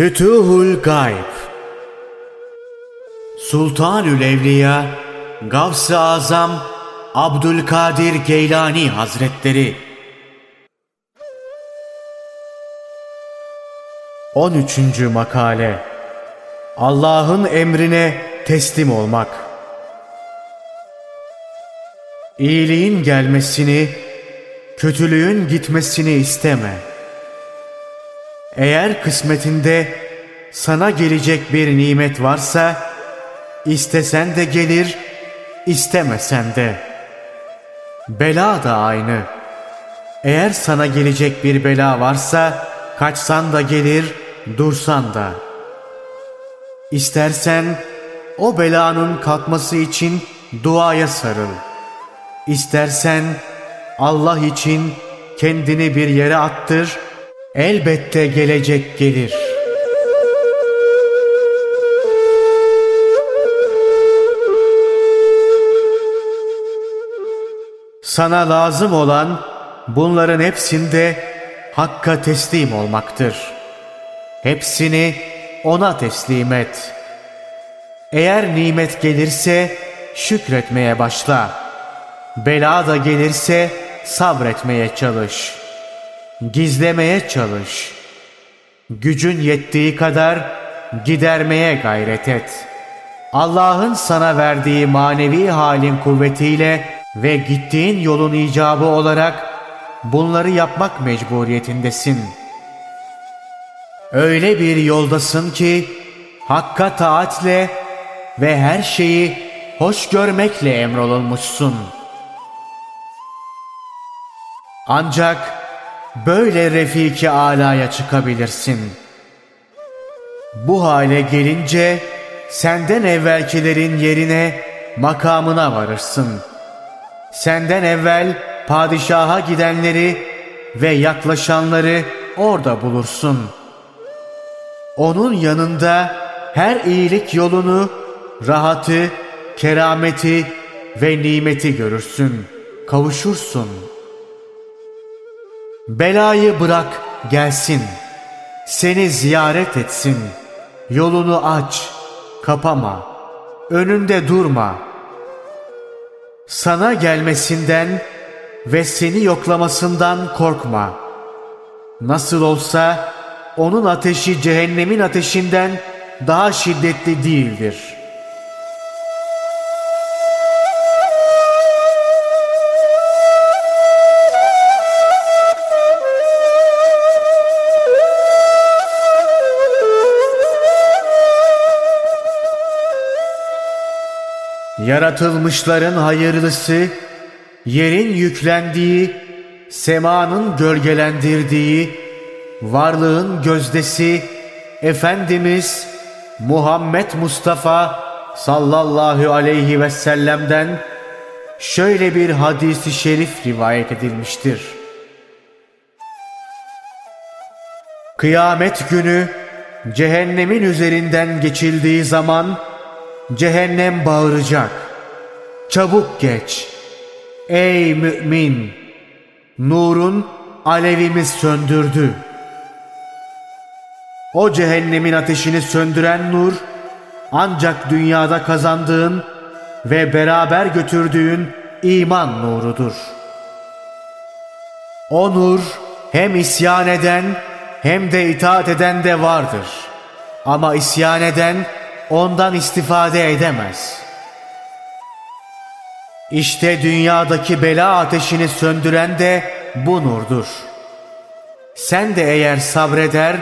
Fütuhul Gayb Sultanül Evliya Gavs-ı Azam Abdülkadir Geylani Hazretleri 13. Makale Allah'ın emrine teslim olmak İyiliğin gelmesini, kötülüğün gitmesini isteme.'' Eğer kısmetinde sana gelecek bir nimet varsa, istesen de gelir, istemesen de. Bela da aynı. Eğer sana gelecek bir bela varsa, kaçsan da gelir, dursan da. İstersen o belanın kalkması için duaya sarıl. İstersen Allah için kendini bir yere attır, Elbette gelecek gelir. Sana lazım olan bunların hepsinde Hakk'a teslim olmaktır. Hepsini O'na teslim et. Eğer nimet gelirse şükretmeye başla. Bela da gelirse sabretmeye çalış.'' Gizlemeye çalış. Gücün yettiği kadar gidermeye gayret et. Allah'ın sana verdiği manevi halin kuvvetiyle ve gittiğin yolun icabı olarak bunları yapmak mecburiyetindesin. Öyle bir yoldasın ki Hakka taatle ve her şeyi hoş görmekle emrolunmuşsun. Ancak böyle refiki alaya çıkabilirsin. Bu hale gelince senden evvelkilerin yerine makamına varırsın. Senden evvel padişaha gidenleri ve yaklaşanları orada bulursun. Onun yanında her iyilik yolunu, rahatı, kerameti ve nimeti görürsün, kavuşursun.'' Belayı bırak gelsin. Seni ziyaret etsin. Yolunu aç, kapama. Önünde durma. Sana gelmesinden ve seni yoklamasından korkma. Nasıl olsa onun ateşi cehennemin ateşinden daha şiddetli değildir.'' Yaratılmışların hayırlısı, yerin yüklendiği, semanın gölgelendirdiği, varlığın gözdesi, Efendimiz Muhammed Mustafa sallallahu aleyhi ve sellem'den şöyle bir hadisi şerif rivayet edilmiştir. Kıyamet günü cehennemin üzerinden geçildiği zaman Cehennem bağıracak. Çabuk geç. Ey mümin! Nurun alevimiz söndürdü. O cehennemin ateşini söndüren nur ancak dünyada kazandığın ve beraber götürdüğün iman nurudur. O nur hem isyan eden hem de itaat eden de vardır. Ama isyan eden ondan istifade edemez. İşte dünyadaki bela ateşini söndüren de bu nurdur. Sen de eğer sabreder,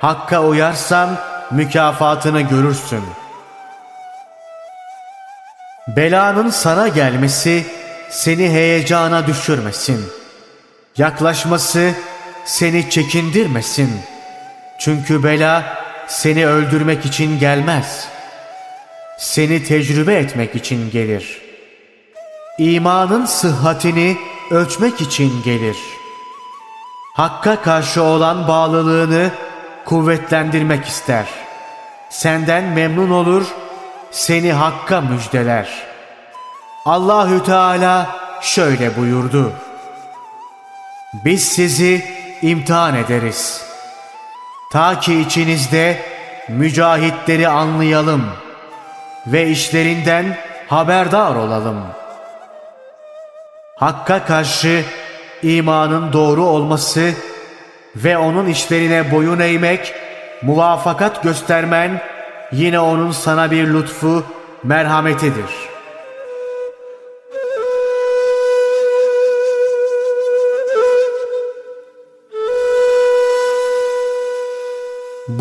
hakka uyarsan mükafatını görürsün. Belanın sana gelmesi seni heyecana düşürmesin. Yaklaşması seni çekindirmesin. Çünkü bela seni öldürmek için gelmez. Seni tecrübe etmek için gelir. İmanın sıhhatini ölçmek için gelir. Hakka karşı olan bağlılığını kuvvetlendirmek ister. Senden memnun olur, seni hakka müjdeler. Allahü Teala şöyle buyurdu. Biz sizi imtihan ederiz.'' Ta ki içinizde mücahitleri anlayalım ve işlerinden haberdar olalım. Hakka karşı imanın doğru olması ve onun işlerine boyun eğmek, muvafakat göstermen yine onun sana bir lütfu, merhametidir.''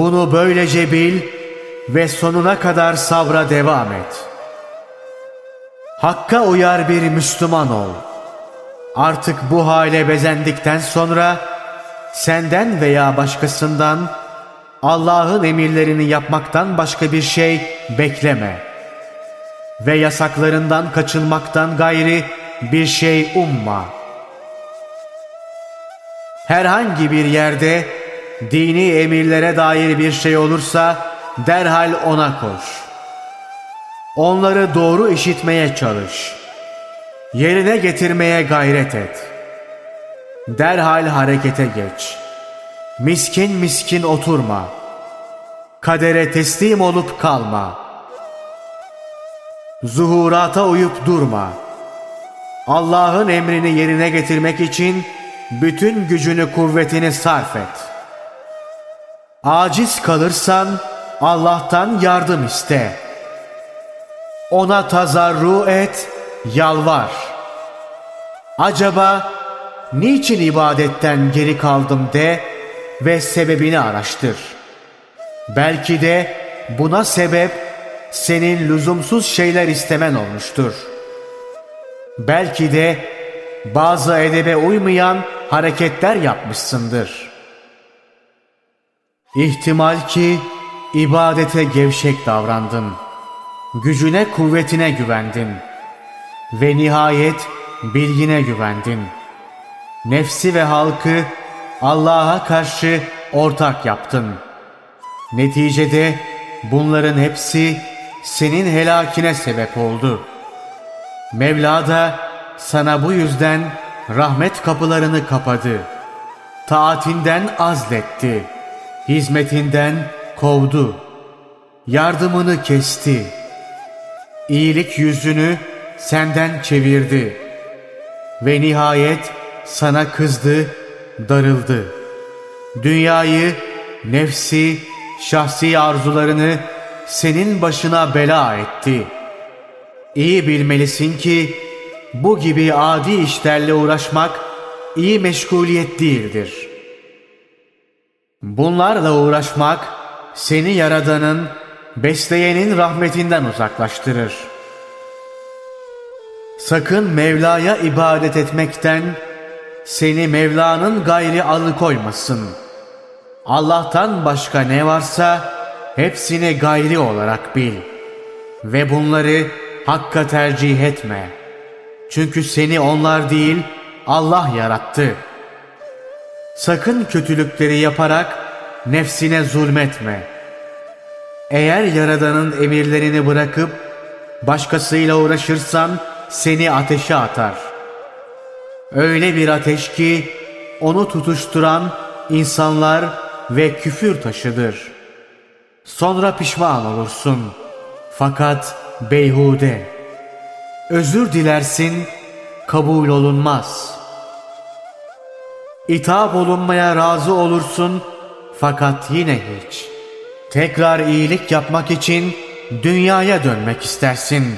Bunu böylece bil ve sonuna kadar sabra devam et. Hakka uyar bir Müslüman ol. Artık bu hale bezendikten sonra senden veya başkasından Allah'ın emirlerini yapmaktan başka bir şey bekleme. Ve yasaklarından kaçınmaktan gayri bir şey umma. Herhangi bir yerde dini emirlere dair bir şey olursa derhal ona koş. Onları doğru işitmeye çalış. Yerine getirmeye gayret et. Derhal harekete geç. Miskin miskin oturma. Kadere teslim olup kalma. Zuhurata uyup durma. Allah'ın emrini yerine getirmek için bütün gücünü kuvvetini sarf et.'' Aciz kalırsan Allah'tan yardım iste. Ona tazarru et, yalvar. Acaba niçin ibadetten geri kaldım de ve sebebini araştır. Belki de buna sebep senin lüzumsuz şeyler istemen olmuştur. Belki de bazı edebe uymayan hareketler yapmışsındır.'' İhtimal ki ibadete gevşek davrandın. Gücüne kuvvetine güvendin. Ve nihayet bilgine güvendin. Nefsi ve halkı Allah'a karşı ortak yaptın. Neticede bunların hepsi senin helakine sebep oldu. Mevla da sana bu yüzden rahmet kapılarını kapadı. Taatinden azletti.'' Hizmetinden kovdu, yardımını kesti, iyilik yüzünü senden çevirdi ve nihayet sana kızdı, darıldı. Dünyayı, nefsi, şahsi arzularını senin başına bela etti. İyi bilmelisin ki bu gibi adi işlerle uğraşmak iyi meşguliyet değildir.'' Bunlarla uğraşmak seni Yaradan'ın, besleyenin rahmetinden uzaklaştırır. Sakın Mevla'ya ibadet etmekten seni Mevla'nın gayri alıkoymasın. Allah'tan başka ne varsa hepsini gayri olarak bil ve bunları hakka tercih etme. Çünkü seni onlar değil Allah yarattı.'' Sakın kötülükleri yaparak nefsine zulmetme. Eğer Yaradan'ın emirlerini bırakıp başkasıyla uğraşırsan seni ateşe atar. Öyle bir ateş ki onu tutuşturan insanlar ve küfür taşıdır. Sonra pişman olursun. Fakat beyhude. Özür dilersin, kabul olunmaz.'' İtap olunmaya razı olursun fakat yine hiç. Tekrar iyilik yapmak için dünyaya dönmek istersin.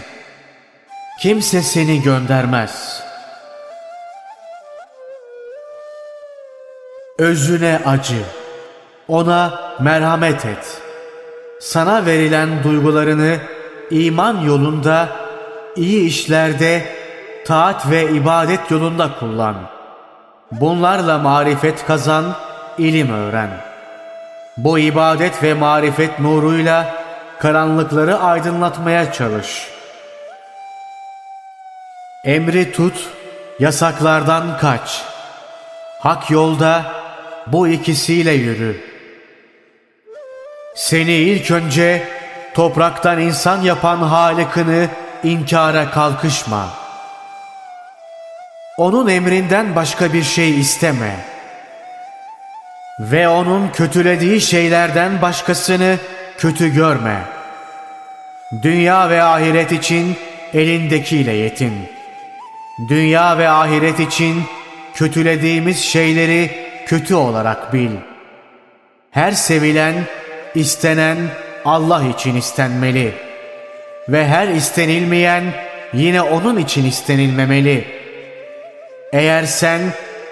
Kimse seni göndermez. Özüne acı. Ona merhamet et. Sana verilen duygularını iman yolunda, iyi işlerde, taat ve ibadet yolunda kullan.'' Bunlarla marifet kazan, ilim öğren. Bu ibadet ve marifet nuruyla karanlıkları aydınlatmaya çalış. Emri tut, yasaklardan kaç. Hak yolda bu ikisiyle yürü. Seni ilk önce topraktan insan yapan Halık'ını inkara kalkışma.'' Onun emrinden başka bir şey isteme. Ve onun kötülediği şeylerden başkasını kötü görme. Dünya ve ahiret için elindekiyle yetin. Dünya ve ahiret için kötülediğimiz şeyleri kötü olarak bil. Her sevilen, istenen Allah için istenmeli. Ve her istenilmeyen yine onun için istenilmemeli. Eğer sen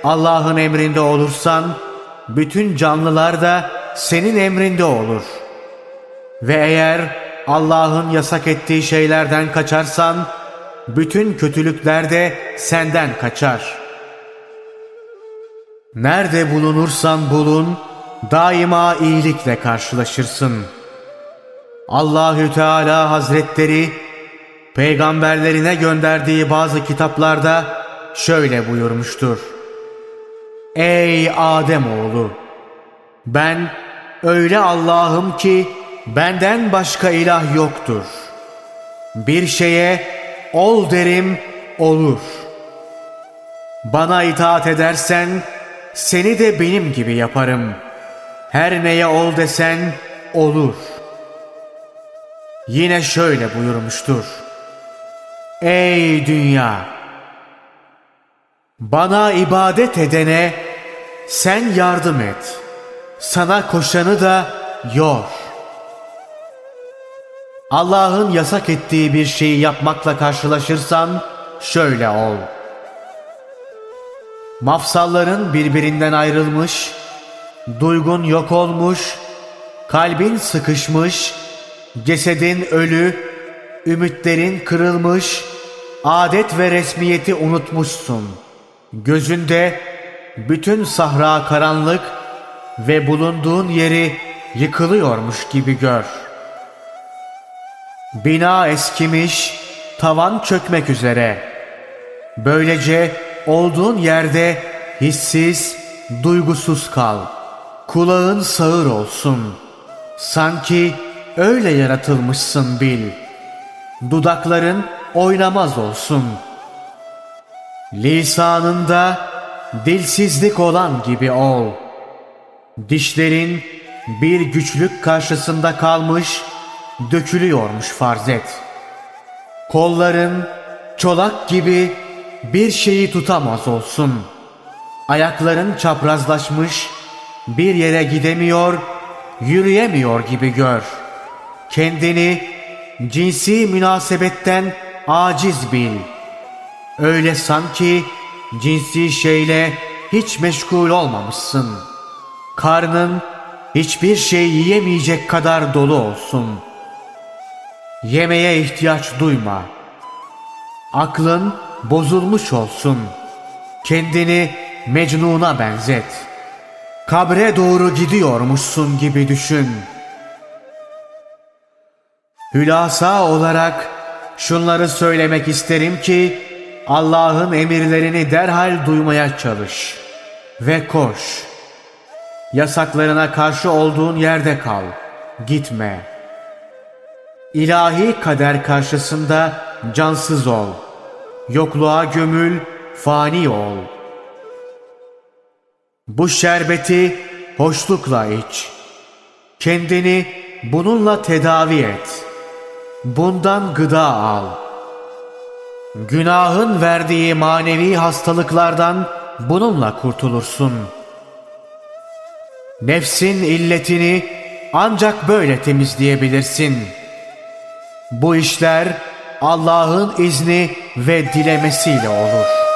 Allah'ın emrinde olursan, bütün canlılar da senin emrinde olur. Ve eğer Allah'ın yasak ettiği şeylerden kaçarsan, bütün kötülükler de senden kaçar. Nerede bulunursan bulun, daima iyilikle karşılaşırsın. Allahü Teala Hazretleri peygamberlerine gönderdiği bazı kitaplarda şöyle buyurmuştur. Ey Adem oğlu, ben öyle Allah'ım ki benden başka ilah yoktur. Bir şeye ol derim olur. Bana itaat edersen seni de benim gibi yaparım. Her neye ol desen olur. Yine şöyle buyurmuştur. Ey dünya! Bana ibadet edene sen yardım et. Sana koşanı da yor. Allah'ın yasak ettiği bir şeyi yapmakla karşılaşırsan şöyle ol. Mafsalların birbirinden ayrılmış, duygun yok olmuş, kalbin sıkışmış, cesedin ölü, ümitlerin kırılmış, adet ve resmiyeti unutmuşsun. Gözünde bütün sahra karanlık ve bulunduğun yeri yıkılıyormuş gibi gör. Bina eskimiş, tavan çökmek üzere. Böylece olduğun yerde hissiz, duygusuz kal. Kulağın sağır olsun. Sanki öyle yaratılmışsın bil. Dudakların oynamaz olsun. Lisanında dilsizlik olan gibi ol. Dişlerin bir güçlük karşısında kalmış, dökülüyormuş farz et. Kolların çolak gibi bir şeyi tutamaz olsun. Ayakların çaprazlaşmış, bir yere gidemiyor, yürüyemiyor gibi gör. Kendini cinsi münasebetten aciz bil. Öyle sanki cinsi şeyle hiç meşgul olmamışsın. Karnın hiçbir şey yiyemeyecek kadar dolu olsun. Yemeye ihtiyaç duyma. Aklın bozulmuş olsun. Kendini Mecnun'a benzet. Kabre doğru gidiyormuşsun gibi düşün. Hülasa olarak şunları söylemek isterim ki Allah'ın emirlerini derhal duymaya çalış ve koş. Yasaklarına karşı olduğun yerde kal, gitme. İlahi kader karşısında cansız ol.'' Yokluğa gömül, fani ol. Bu şerbeti hoşlukla iç. Kendini bununla tedavi et. Bundan gıda al. Günahın verdiği manevi hastalıklardan bununla kurtulursun. Nefsin illetini ancak böyle temizleyebilirsin. Bu işler Allah'ın izni ve dilemesiyle olur.''